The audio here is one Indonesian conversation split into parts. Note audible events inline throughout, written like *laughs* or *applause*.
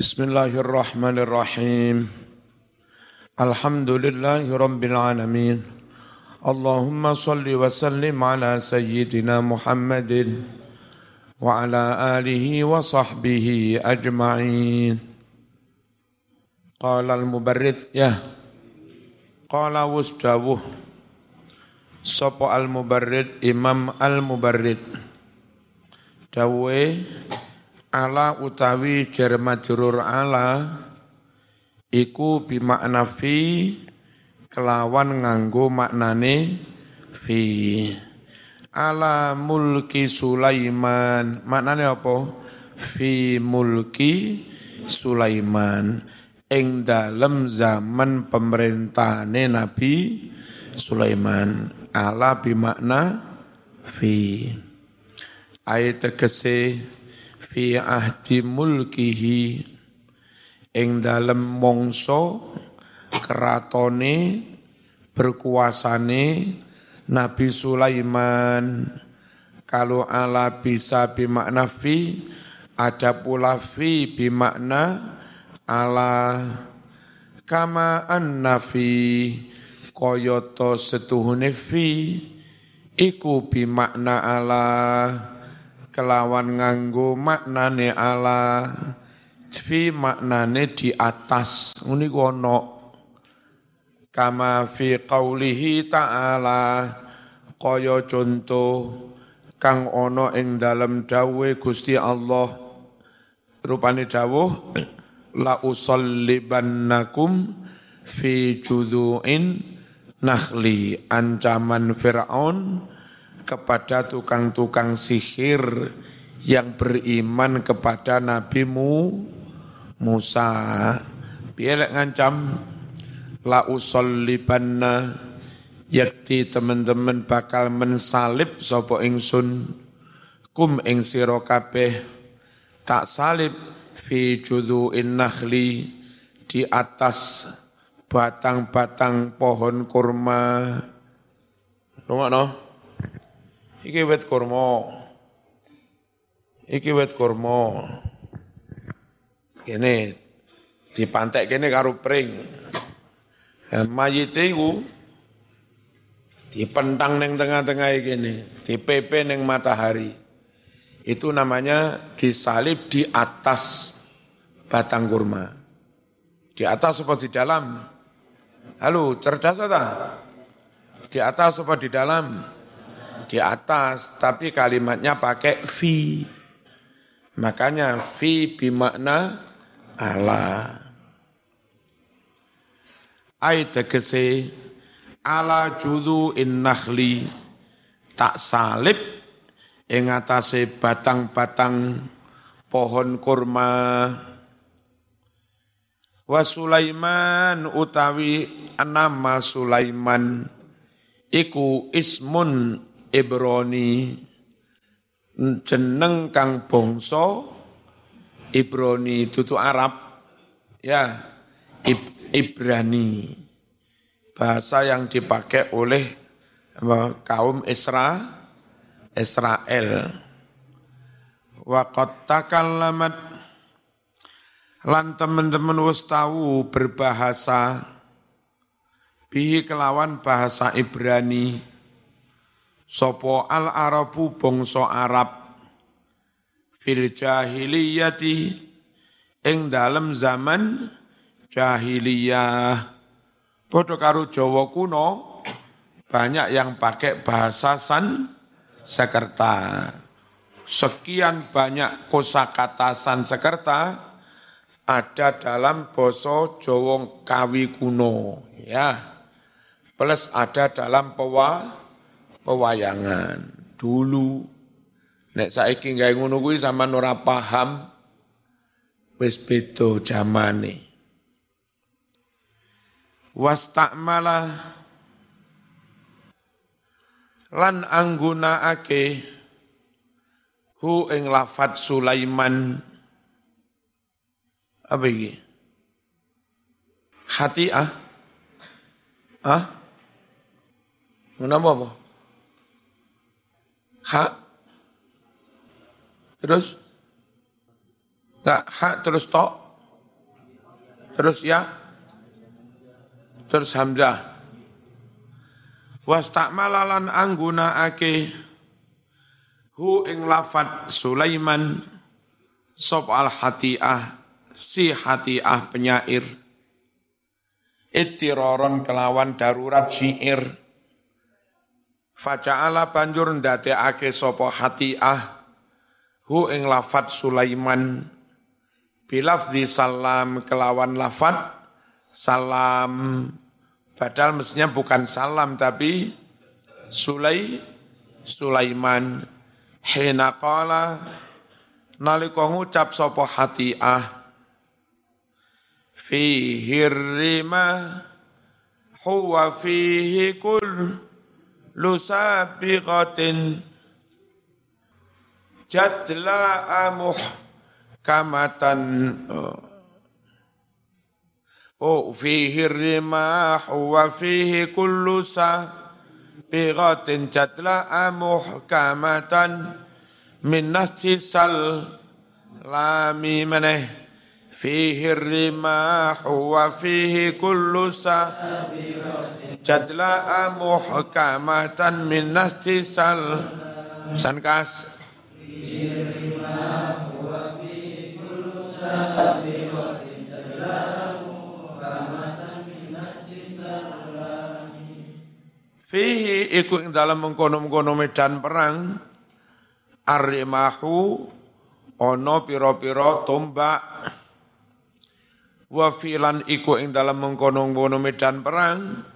Bismillahirrahmanirrahim. Alhamdulillahi alamin. Allahumma salli wa sallim ala sayyidina Muhammadin wa ala alihi wa sahbihi ajma'in. Qala al-mubarrid ya. Qala wusdawuh. Sopo al-mubarrid Imam al-mubarrid. Dawe ala utawi jar majrur ala iku bimakna fi kelawan nganggo maknane fi. Ala mulki Sulaiman. Maknane apa? Fi mulki Sulaiman. Ing dalem zaman pemerintahane Nabi Sulaiman. Ala bimakna fi. Ayat tegese fi ahdi mulkihi ing dalem mongso keratone berkuasane Nabi Sulaiman. Kalau ala bisa bimakna fi ada pula fi bimakna ala. Kama annafi koyoto setuhune fi iku bimakna ala kelawan nganggo maknane ala fi maknane di atas. Ngene ono kama fi qaulihi ta'ala. Kaya contoh kang ono ing dalam dawe Gusti Allah. Rupane dawuh *clears throat* la usallibannakum fi judu'in nakhli. Ancaman Fir'aun kepada tukang-tukang sihir yang beriman kepada Nabi Musa. Biar ngancam la usollibanna yakti teman-teman bakal mensalib sapa ingsun kum ing sira kabeh tak salib fi judu'in nakhli di atas batang-batang pohon kurma. Rumah no? Iki wet kurma. Iki wet kurma. Kene dipantek kene karo pring. Mayite iku dipentang neng tengah-tengah kene, dipepe neng matahari. Itu namanya disalib di atas batang kurma. Di atas apa di dalam? Halo, cerdas atau? Di atas apa di dalam? Di atas, tapi kalimatnya pakai fi. Makanya fi bimakna ala. Ayat tegese ala judu in nakhli tak salib ing atase batang-batang pohon kurma wa Sulaiman utawi nama Sulaiman iku ismun Ibrani jeneng kang bangsa Ibrani tutu Arab. Ya Ib, Ibrani. Bahasa yang dipakai oleh kaum Isra Israel. Wa qad takallamat lan teman-teman wis tahu berbahasa. Bihi kelawan bahasa Ibrani Sopo al Arabu bangsa Arab fil jahiliyati ing dalem zaman jahiliyah padha karo Jawa kuno banyak yang pakai bahasa San Sekerta. Sekian banyak kosakata Sanskerta ada dalam boso Jawa Kawi kuno ya. Plus ada dalam pewa pewayangan. Dulu nek saiki gawe ngono kuwi sampean ora paham wis beda jamane. Wastakmala lan anggunakake hu ing lafat Sulaiman. Apa iki? Hati ah? Ah? Kenapa apa? Hak terus? Nggak hak terus tok Terus ya? Terus Hamzah. Wastakmalalan ake hu ing lafat Sulaiman. Sop al hatiah si hatiah penyair. Ittiroron kelawan darurat syair Faja'ala banjur sopo hatiah hu ing lafat Sulaiman. Bilafzi salam kelawan lafat salam. Padahal mestinya bukan salam tapi Sulai Sulaiman. Hina qala nalika ngucap sapa hatiah fihi rima huwa fihi kul lusabiqatin jadla amuh kamatan oh. Fihi rimah wa fihi kullu sabighatin jatla'a muhkamatan min nahji sal lami maneh rimah wa fihi kullu jatla'a muhkamatan min nahji sal sankas fihi iku ing dalam mengkono-mengkono medan perang arimahu ono piro-piro tombak wa filan iku ing dalam mengkono-mengkono medan perang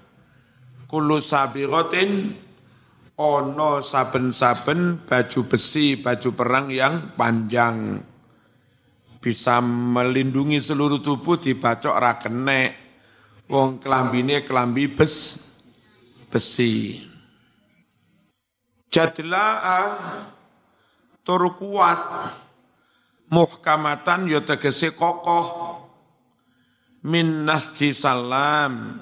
kulu sabiratin ono saben-saben baju besi, baju perang yang panjang. Bisa melindungi seluruh tubuh dibacok rakenek wong kelambine kelambi bes besi. Jadla'a tur kuat. Muhkamatan ya tegese kokoh min nasji salam.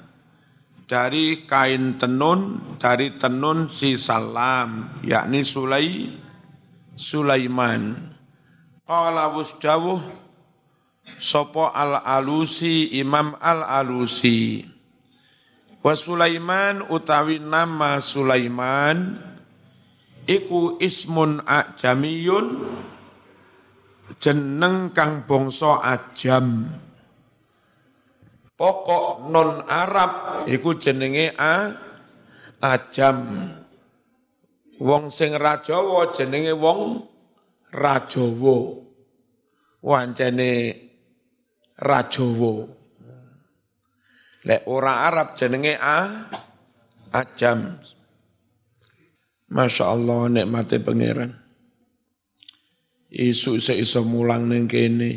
Dari kain tenun dari tenun si salam yakni Sulai Sulaiman. Qala wusdawuh sopo al alusi imam al alusi Wa Sulaiman utawi nama Sulaiman iku ismun ajamiyun jeneng kang bangsa ajam. Pokok non Arab iku jenenge a ajam. Wong sing rajawa jenenge wong rajawa. Wancene rajawa. Lek ora Arab jenenge a ajam. Masya Allah nikmati pangeran. Isu se iso mulang ning kene.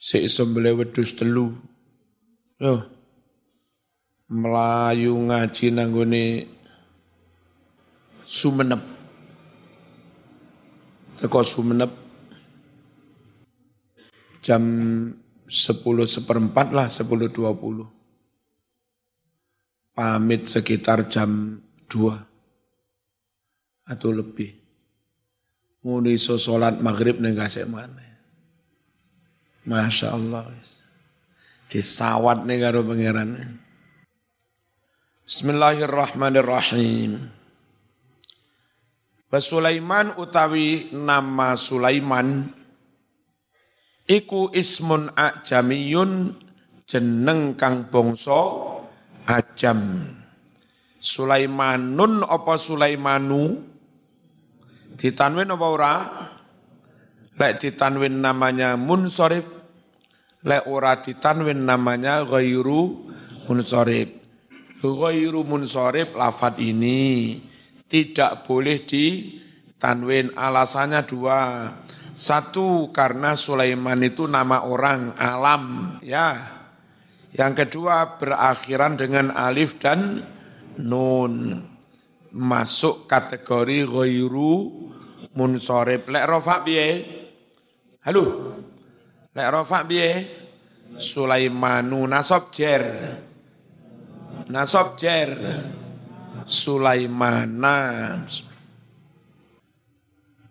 Se iso beli wedus telu. Yo. Melayu ngaji nanggone Sumenep. Teko Sumenep jam sepuluh seperempat lah, sepuluh dua puluh pamit sekitar jam 2 atau lebih. Nguni iso sholat maghrib kasih mana. Masya Allah. Disawat nih karo pangeran. Bismillahirrahmanirrahim. Wa Sulaiman utawi nama Sulaiman iku ismun ajamiyun jeneng kang bangsa ajam. Sulaimanun apa Sulaimanu? Ditanwin apa ora? Lek ditanwin namanya munsorif. Lek ora ditanwin namanya ghairu munsorif. Ghairu munsorif lafad ini tidak boleh ditanwin. Alasannya dua. Satu karena Sulaiman itu nama orang alam ya yang kedua berakhiran dengan alif dan nun. Masuk kategori ghairu munsorib. Lek rofa biye? Halo? Lek rofa biye? Sulaimanu nasab jer. Nasab jer. Sulaimana.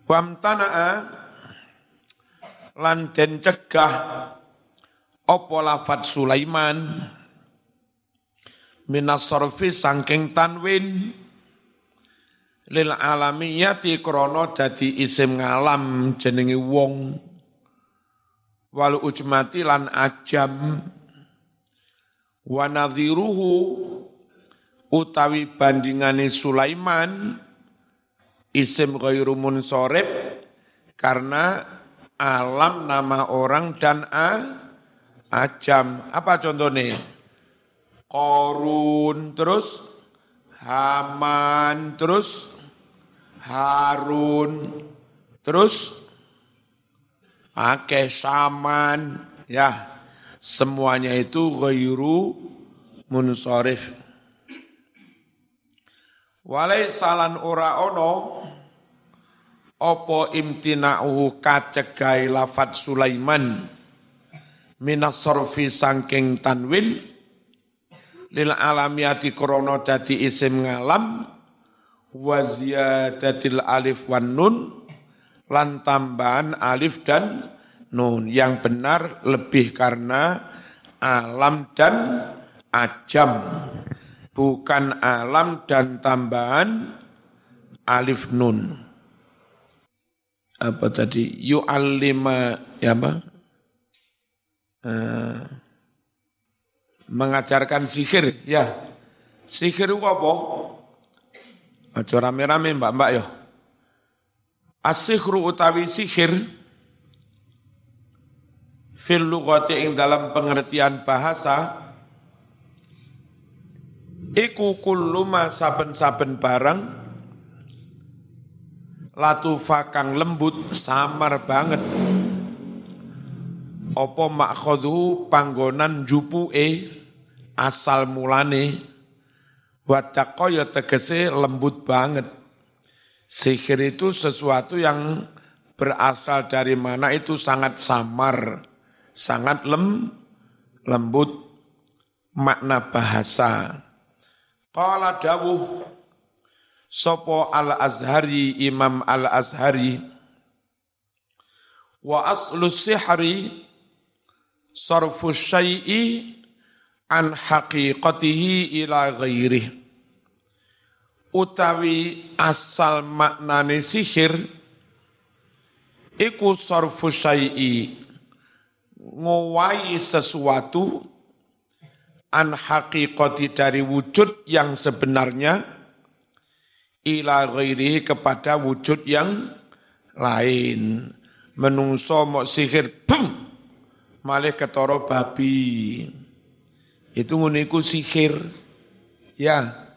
Wamtana'a lan den cegah Opo lafat Sulaiman minas sorfi sangking tanwin lil alamiyati krono dadi isim ngalam jenenge wong walu ujmati lan ajam. Wa nadhiruhu utawi bandingane Sulaiman isim ghairu munsorib karena alam nama orang dan a ajam. Apa contohnya? Korun terus? Haman terus? Harun, terus Ake Saman, ya semuanya itu ghairu munsorif. Walai salan ora ono opo imtina'uhu kacegai lafat Sulaiman minas sorfi sangking tanwin lil alamiyati krono dadi isim ngalam wa ziyadatil alif wan nun lan tambahan alif dan nun. Yang benar lebih karena alam dan ajam. Bukan alam dan tambahan alif nun. Apa tadi? Yu'allima ya apa? Uh, mengajarkan sihir ya. Sihir apa? Aja rame-rame mbak-mbak yo. Asihru utawi sihir fil lughati ing dalam pengertian bahasa iku kullu ma saben-saben barang latufa kang lembut samar banget apa makhadhu panggonan jupuke asal mulane Watako ya tegese lembut banget. Sihir itu sesuatu yang berasal dari mana itu sangat samar, sangat lem, lembut makna bahasa. Qala dawuh Sopo al-Azhari, Imam al-Azhari, wa aslu sihri sarfu syai'i an haqiqatihi ila ghairih utawi asal maknane sihir iku sarfu syai'i. Ngowai sesuatu an haqiqati dari wujud yang sebenarnya ila ghairihi kepada wujud yang lain. Menungso mok sihir bum! Malih ketoro babi. Itu nguniku sihir. Ya,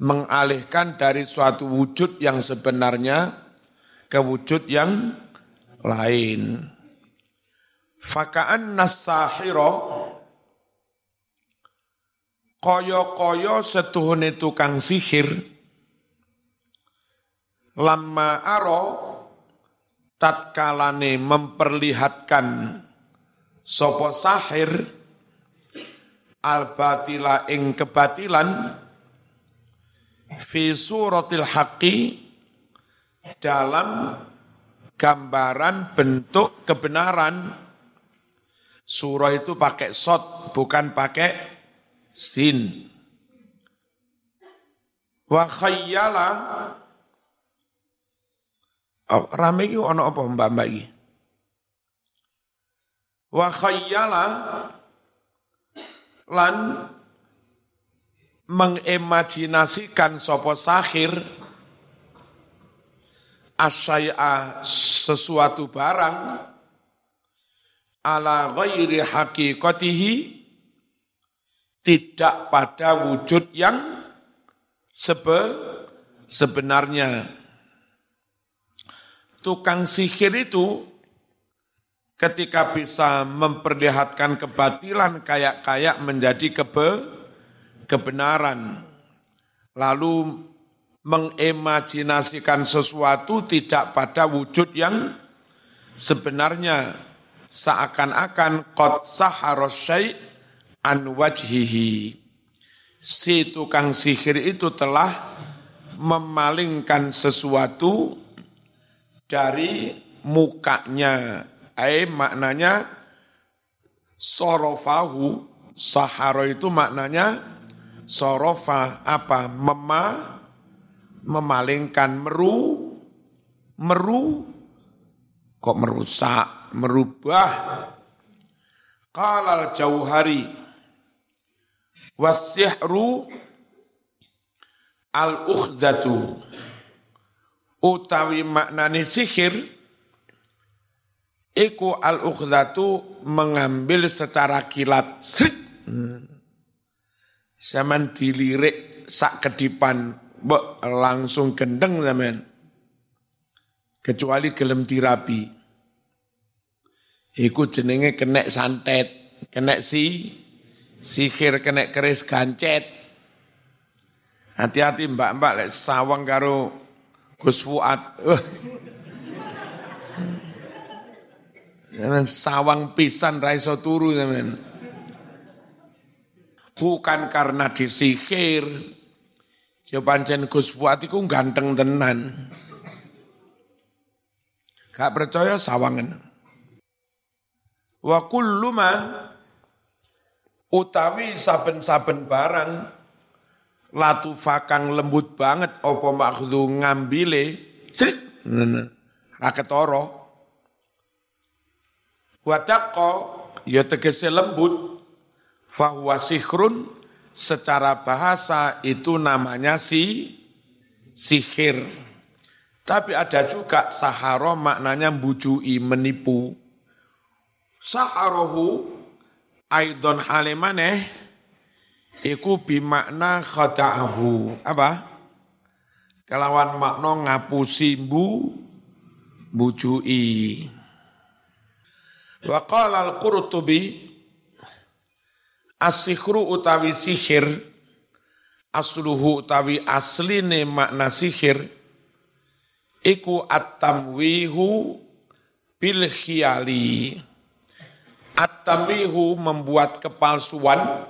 mengalihkan dari suatu wujud yang sebenarnya ke wujud yang lain. Fakaan nasahiro koyo-koyo setuhune tukang sihir lama aro tatkalane memperlihatkan sopo sahir al-batila ing kebatilan fi suratil haqqi dalam gambaran bentuk kebenaran. Surah itu pakai sot bukan pakai sin. Wa khayyala oh, rame iki ono apa mbak-mbak iki? Wa khayyala lan mengimajinasikan sopo sahir asyai'a sesuatu barang ala ghairi hakikatihi tidak pada wujud yang sebe, sebenarnya. Tukang sihir itu ketika bisa memperlihatkan kebatilan kayak-kayak menjadi kebe, kebenaran. Lalu mengimajinasikan sesuatu tidak pada wujud yang sebenarnya seakan-akan qad saharos wajhihi. Si tukang sihir itu telah memalingkan sesuatu dari mukanya Ai maknanya sorofahu, saharo itu maknanya sorofa apa? Mema, memalingkan meru, meru, kok merusak, merubah. Qalal jauhari wasihru al ukhdatu utawi maknani sihir iku al ukhdatu mengambil secara kilat zaman dilirik sak kedipan langsung gendeng zaman kecuali gelem dirapi. Iku jenenge kena santet kena si sihir kena keris gancet. Hati-hati mbak-mbak lek sawang karo Gus Fuad. Sawang pisan raiso turu teman. Bukan karena disihir. Ya pancen Gus Fuad iku ganteng tenan. Gak percaya sawangan. Wa kullu utawi saben-saben barang latu fakang lembut banget apa maksud ngambile srit raketoro Wadakko ya tegese lembut fahuwa sihrun secara bahasa itu namanya si sihir. Tapi ada juga saharo maknanya bujui menipu. Saharohu aidon halimane iku bimakna khada'ahu. Apa? Kelawan makna ngapusi bu bujui. Wa qala al-Qurtubi As-sihru utawi sihir. Asluhu utawi asline makna sihir. Iku at-tamwihu bil khiyali. At-tamwihu membuat kepalsuan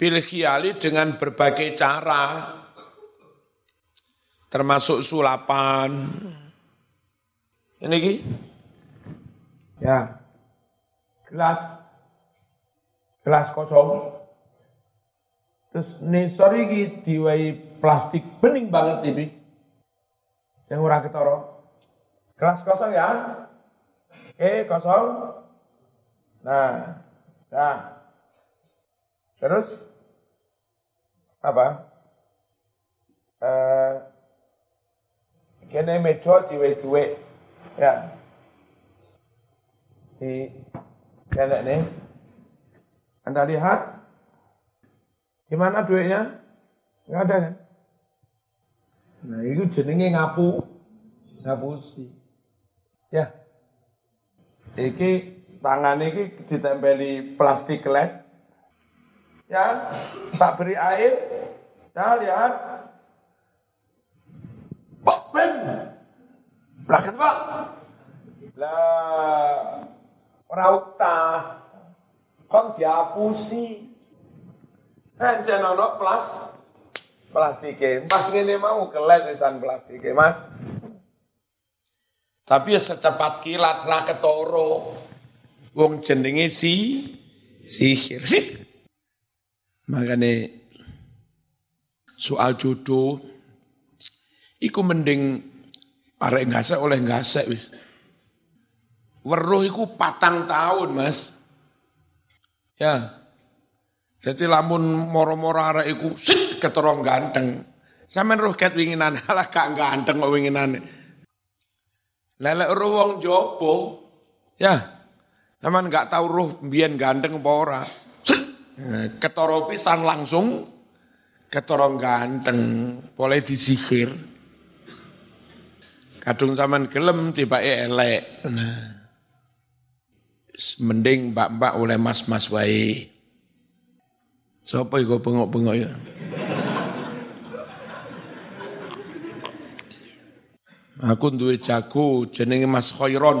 bil khiyali dengan berbagai cara. Termasuk sulapan. Ini ki? Ya. Gelas gelas kosong. Terus nisor iki diwai plastik bening banget tipis. Yang ora ketara. Gelas kosong ya. Oke, kosong. Nah, nah. Terus apa? Eh kene meja diwe-diwe. Ya di kelek nih. Anda lihat di mana duitnya? Enggak ada kan? Nah, itu jenenge ngapu, ngapusi. Ya. Iki tangan iki ditempeli plastik led. Ya, tak beri air. Ya, lihat. Pak Ben. Belakang, Pak. Lah, rauta kon diapusi Encen ono plas plastike. Pas ngene mau kelet wisan plastike, Mas. Tapi ya secepat kilat ra ketoro. Wong jenenge si sihir. sih. Makanya soal jodoh iku mending arek ngasek oleh ngasek wis. Weruh iku patang tahun, Mas. Ya. Jadi lamun moro-moro arek iku sit keterong ganteng. Sampeyan roh ket winginan *laughs* alah gak ganteng kok winginan. Lelek roh jopo. Ya. Sampeyan gak tahu roh biyen ganteng apa ora. Ketoro pisan langsung ketorong ganteng, boleh disihir. Kadung zaman gelem tiba elek. Nah mending mbak-mbak oleh mas-mas wae. Sopo iku bengok-bengok ya? Aku duwe jago jenenge Mas Khairon.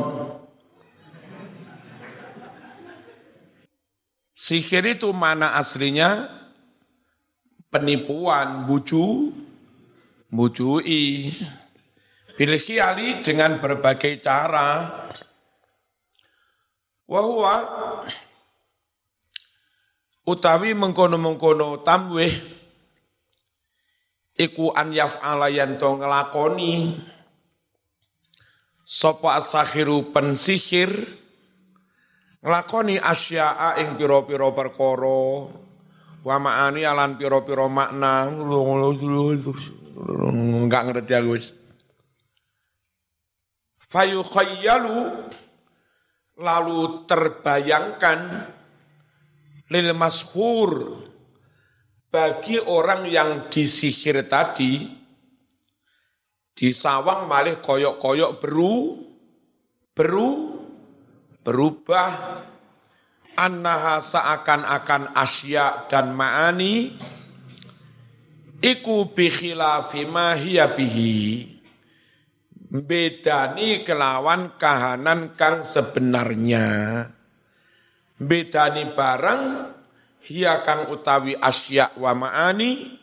Sihir itu mana aslinya? Penipuan, buju, bujui. Pilih kiali dengan berbagai cara Wa utawi mengkono-mengkono tamwih iku an yaf'ala yanto ngelakoni sapa asakhiru pensihir ngelakoni asya'a ing pira-pira perkara wa ma'ani alan pira-pira makna enggak ngerti aku wis. Fayukhayyalu lalu terbayangkan lil mashur bagi orang yang disihir tadi disawang malih koyok-koyok beru beru berubah annaha seakan-akan asya dan ma'ani iku bi khilafi ma bihi bedani kelawan kahanan kang sebenarnya. Bedani barang hiya kang utawi asya wa ma'ani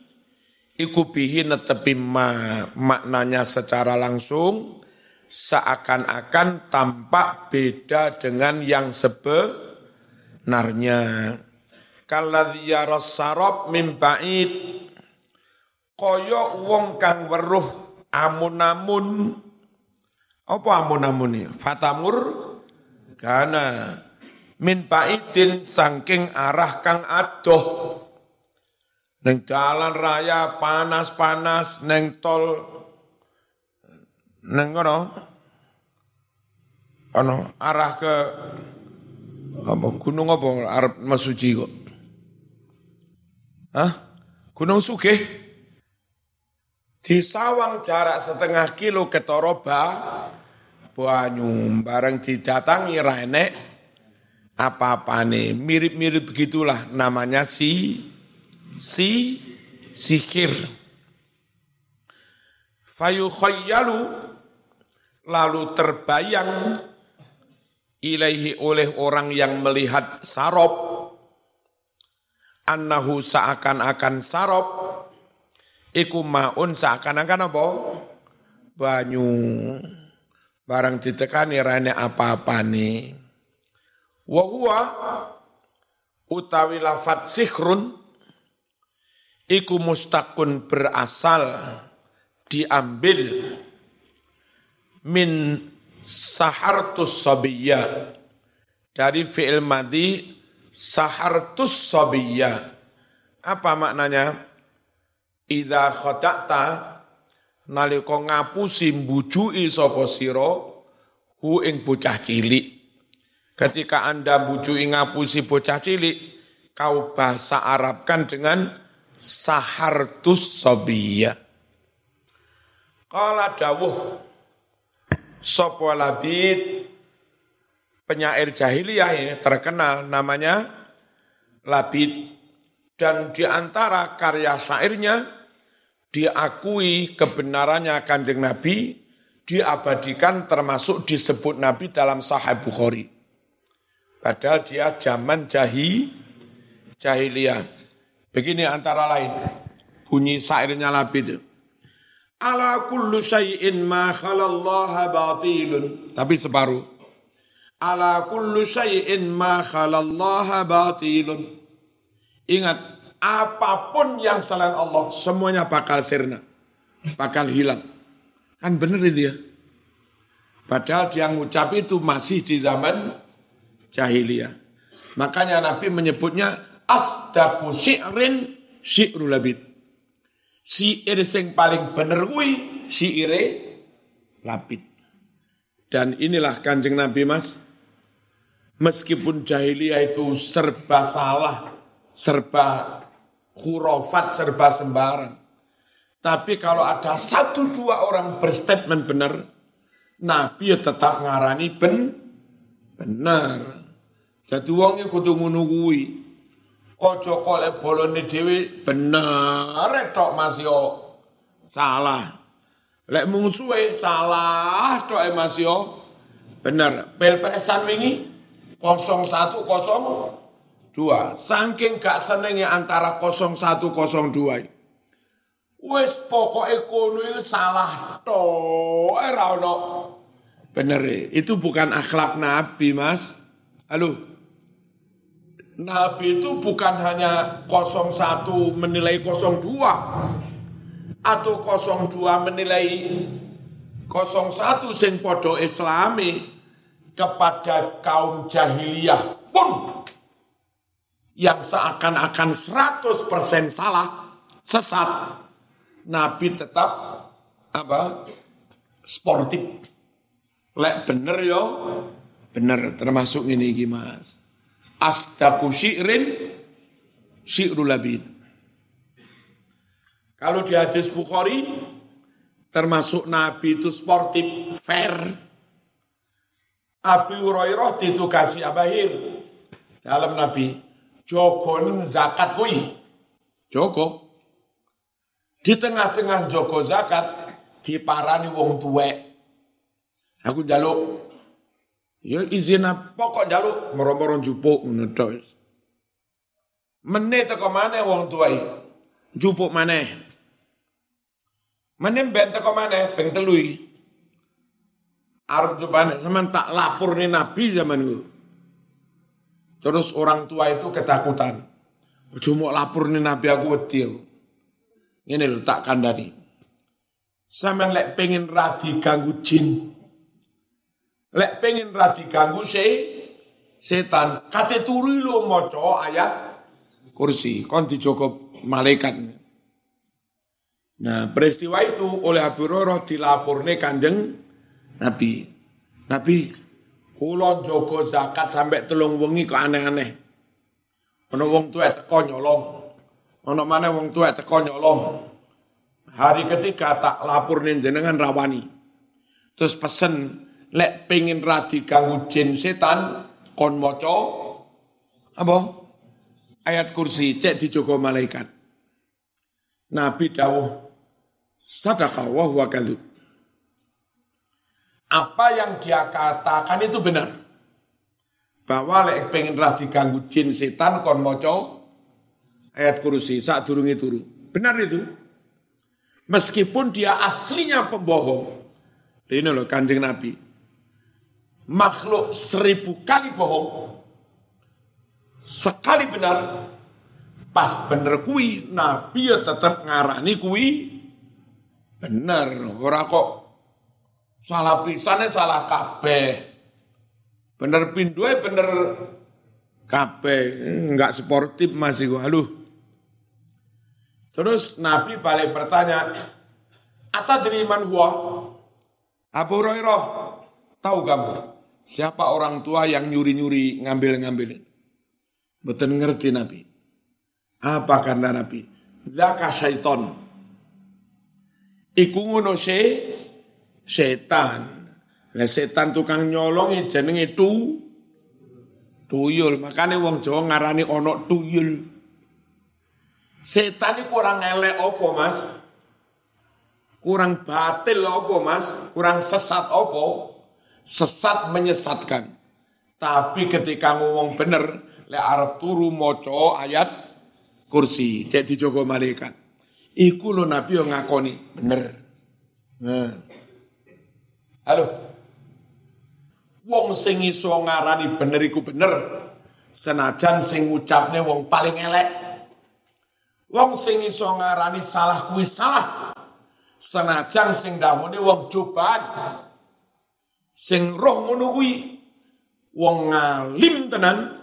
iku netepi ma maknanya secara langsung seakan-akan tampak beda dengan yang sebenarnya. Kalladzi yaras sarab min ba'id wong kang weruh amun-amun apa amun-amun ini fatamur kana min paidin sangking arah kang adoh. Neng jalan raya panas-panas neng tol neng ngono? Ono arah ke apa gunung apa? Arep masuci kok. Hah? Gunung Sugih? Di sawang jarak setengah kilo ke Toroba banyu bareng didatangi renek apa-apa nih mirip-mirip begitulah namanya si si sihir. Fayu khayyalu lalu terbayang ilaihi oleh orang yang melihat sarop. Annahu seakan-akan sarop. Iku maun seakan-akan apa? Banyu barang ditekani rene apa-apa nih. Wa huwa utawi lafat sihrun iku mustakun berasal diambil min sahartus sabiyya. Dari fi'il madi sahartus sabiyya. Apa maknanya? Idza khata'ta nalika ngapusi mbujui sapa sira hu ing bocah cilik. Ketika Anda buju ngapusi bocah cilik, kau bahasa Arabkan dengan sahartus sobiyah. Kala dawuh sopo labid? Penyair jahiliyah ini terkenal namanya Labid. Dan di antara karya syairnya diakui kebenarannya kanjeng Nabi diabadikan termasuk disebut Nabi dalam Sahih Bukhari. Padahal dia zaman jahi, jahiliyah. Begini antara lain, bunyi syairnya Labid. Ala kullu syai'in ma khalallaha batilun. Tapi separuh. Ala kullu syai'in ma khalallaha batilun. Ingat, apa pun yang selain Allah, semuanya bakal sirna. Bakal hilang. Kan benar itu ya. Padahal dia ngucap itu masih di zaman jahiliyah. Makanya Nabi menyebutnya asdaku syi'rin syi'rul labid. Syi'ir sing paling bener kuwi syi'ire labid. Dan inilah kanjeng Nabi mas, meskipun jahiliyah itu serba salah, serba khurafat, serba sembarang. Tapi kalau ada satu dua orang berstatement benar, Nabi ya tetap ngarani ben, benar. Jadi iki kudu kuwi. Aja kolek bolone dhewe bener tok Mas yo. Salah. Lek mungsuhe salah tok e Mas yo. Bener. Pilpresan wingi 0102. Saking gak senenge antara 0102. Wis pokoke kono iki salah tok ora ono. Bener itu bukan akhlak Nabi, Mas. Halo, Nabi itu bukan hanya 01 menilai 02 atau 02 menilai 01 sing podo islami kepada kaum jahiliyah pun yang seakan-akan 100% salah, sesat, Nabi tetap apa? sportif. Lek bener yo, bener termasuk ini Mas. Astaku syi'rin syi'rul labid. Kalau di hadis Bukhari, termasuk Nabi itu sportif, fair. Abi Hurairah ditugasi Abahir dalam Nabi, jogon zakat kui. Joko. Di tengah-tengah joko zakat, diparani wong tuwek. Aku jaluk Ya izin pokok jaluk moro-moro jupuk ngono tok wis. Meneh teko maneh wong tuwai. Jupuk maneh. Meneh ben teko maneh ping telu iki. Arep jupane sampean tak lapor nih Nabi zaman itu. Terus orang tua itu ketakutan. Cuma lapor nih Nabi aku wedi. Ini lho tak kandani. Sampean lek pengen radi ganggu jin. Lek pengen radi ganggu se setan, kate turu lo maca ayat kursi, kon dijogo malaikat. Nah, peristiwa itu oleh Abu Hurairah dilaporne Kanjeng Nabi. Nabi, kula jogo zakat sampai telung wengi kok aneh-aneh. Ana wong tuwa teko nyolong. Ana mana wong tuwa teko nyolong. Hari ketiga tak lapor jenengan rawani. Terus pesen lek pengen radi ganggu jin setan kon moco apa ayat kursi cek dijogo malaikat Nabi dawuh sadaqah wa huwa apa yang dia katakan itu benar. Bahwa lek pengen radi ganggu jin setan kon moco ayat kursi saat durungi turu. Benar itu. Meskipun dia aslinya pembohong. Ini loh kanjeng Nabi. Makhluk seribu kali bohong, sekali benar, pas bener kui, Nabi ya tetap ngarani kui, bener, ora kok salah pisannya salah kabeh. Bener pindue bener kabeh, enggak sportif masih gua. Terus Nabi balik bertanya, Ata man huwa? Abu Hurairah, tahu kamu? Siapa orang tua yang nyuri-nyuri ngambil-ngambil? Betul ngerti Nabi. Apa kata Nabi? Zaka syaiton. Iku ngono se setan. Lah setan tukang nyolong jenenge tu tuyul. Makanya wong Jawa ngarani ono tuyul. Setan ini kurang elek opo mas? Kurang batil opo mas? Kurang sesat opo? sesat menyesatkan. Tapi ketika ngomong bener, le Arab turu moco ayat kursi, cek dijogo malaikat. Iku lo Nabi yang ngakoni, bener. Nah. Halo. Wong sing iso ngarani bener iku bener. Senajan sing ngucapne wong paling elek. Wong sing iso ngarani salah kuwi salah. Senajan sing dahune wong cobaan sing roh ngono kuwi wong ngalim tenan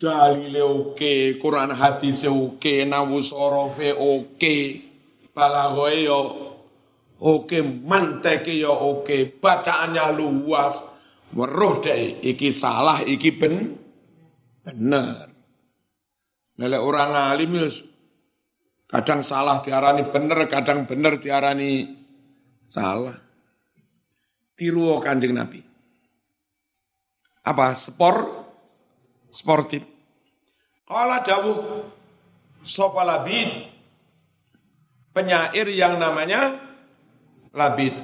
dalile oke Quran hadis oke nawu sorofe oke balagoe yo oke manteke yo oke bacaannya luas weruh deh iki salah iki ben bener Lele orang alim kadang salah diarani bener kadang bener diarani salah tiru kanjeng Nabi. Apa? Spor, sportif. Kala dawuh sopa labid, penyair yang namanya labid.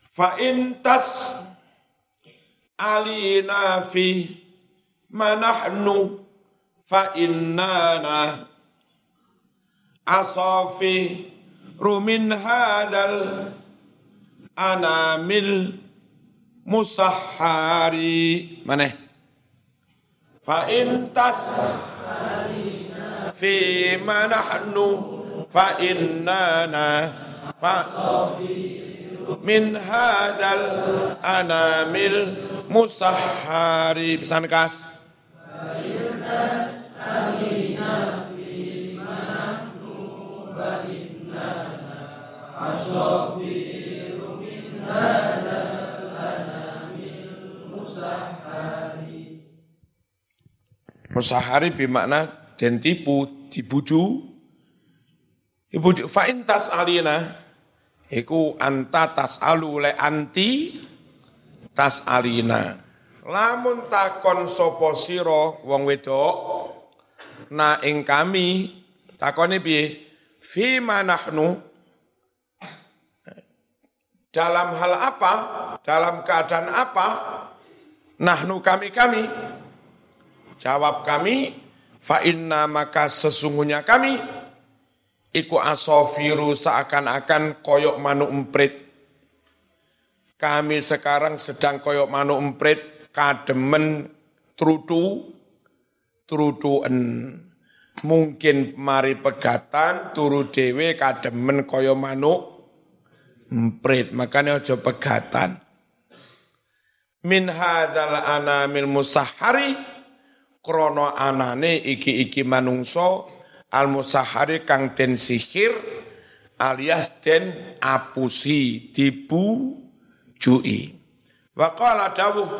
Fa'in tas alina fi manahnu fa'innana asafi rumin hadal anamil musahhari mana fa intas fi manahnu fa innana fa min hadzal anamil musahhari pesan kas Musahari bimakna dan tipu, dibuju. Ibu fa'in tas alina, iku anta tas alu le anti tas alina. Lamun takon sopo siro wong wedok, na ing kami, takoni piye, fi manahnu, dalam hal apa, dalam keadaan apa, nahnu kami-kami, Jawab kami, fa inna maka sesungguhnya kami iku asofiru seakan-akan koyok manu emprit. Kami sekarang sedang koyok manu emprit, kademen trudu, truduen. Mungkin mari pegatan, turu dewe kademen koyok manu emprit. Makanya aja pegatan. Min hadzal anamil musahari, krono anane iki-iki manungso al musahari kang den sihir alias den apusi dibu jui wa qala dawuh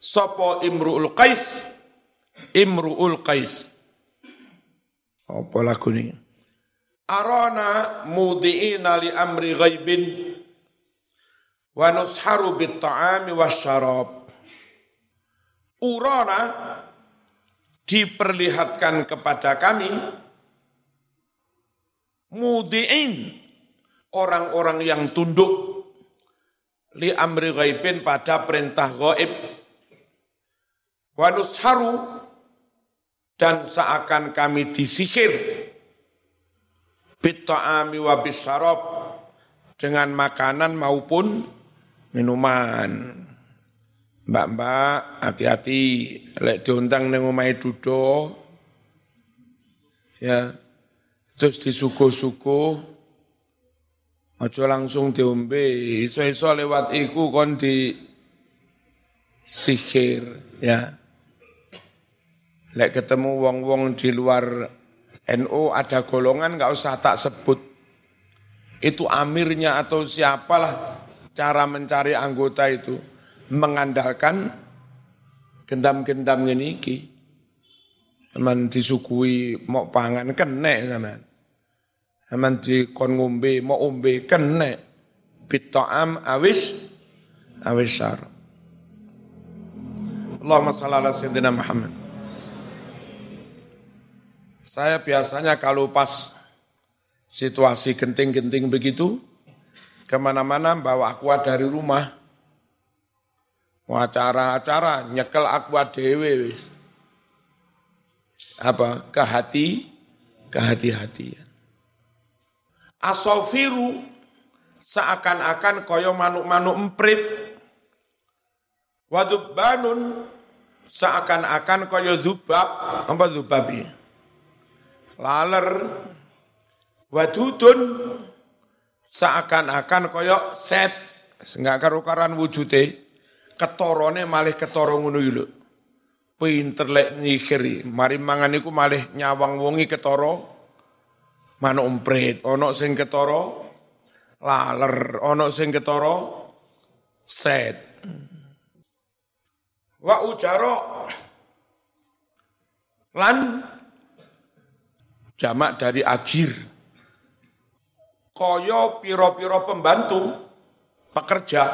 sapa imruul qais? Imruul qais. Apa lagu ini arana mudiina li amri ghaibin wa nusharu bit ta'ami wasyarab urona diperlihatkan kepada kami mudiin orang-orang yang tunduk li amri ghaibin pada perintah gaib wanus haru dan seakan kami disihir bitta'ami wa bisyarab dengan makanan maupun minuman. Mbak-mbak, hati-hati lek diundang ning omahe dudo. Ya. Terus disuguh-suguh. Aja langsung diombe, iso-iso lewat iku kon di sihir, ya. Lek ketemu wong-wong di luar NU ada golongan nggak usah tak sebut. Itu amirnya atau siapalah cara mencari anggota itu mengandalkan gendam-gendam ini iki. Aman disukui mau pangan kene sama. Aman kon ngombe mau ombe kene. Bitta'am awis awis syar. Allahumma salli ala sayyidina Muhammad. Saya biasanya kalau pas situasi genting-genting begitu, ke mana-mana bawa aqua dari rumah, acara-acara nyekel aqua dewe wis. Apa? Kehati, kehati-hatian. Asofiru seakan-akan koyo manuk-manuk emprit. Wadubbanun seakan-akan koyo zubab. Apa zubabi? Laler. Wadudun seakan-akan koyo set. Enggak karu-karan wujudnya ketorone malih ketoro ngono lho. Pinter lek nyihir, mari mangan iku malih nyawang wongi ketoro manuk emprit, ana sing ketoro laler, ana sing ketoro set. Wa ujaro lan jamak dari ajir. Koyo piro-piro pembantu pekerja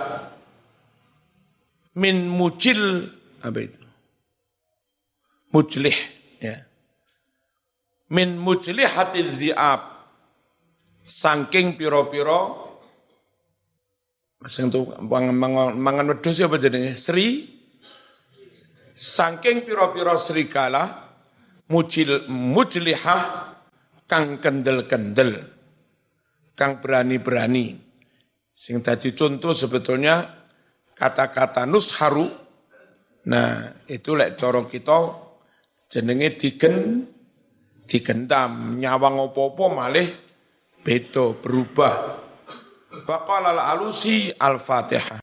min mujil apa itu? Mujlih ya. Min mujlih hati ziab. Saking piro-piro sing tuh mangan, mangan wedhus apa jenenge? Sri saking piro-piro serigala mujil mujlihah kang kendel-kendel kang berani-berani sing tadi contoh sebetulnya kata-kata nusharu, nah itu lek coro kita jenenge digen, digentam, nyawang opo-opo malih beto berubah. Baqala al-alusi al-fatihah.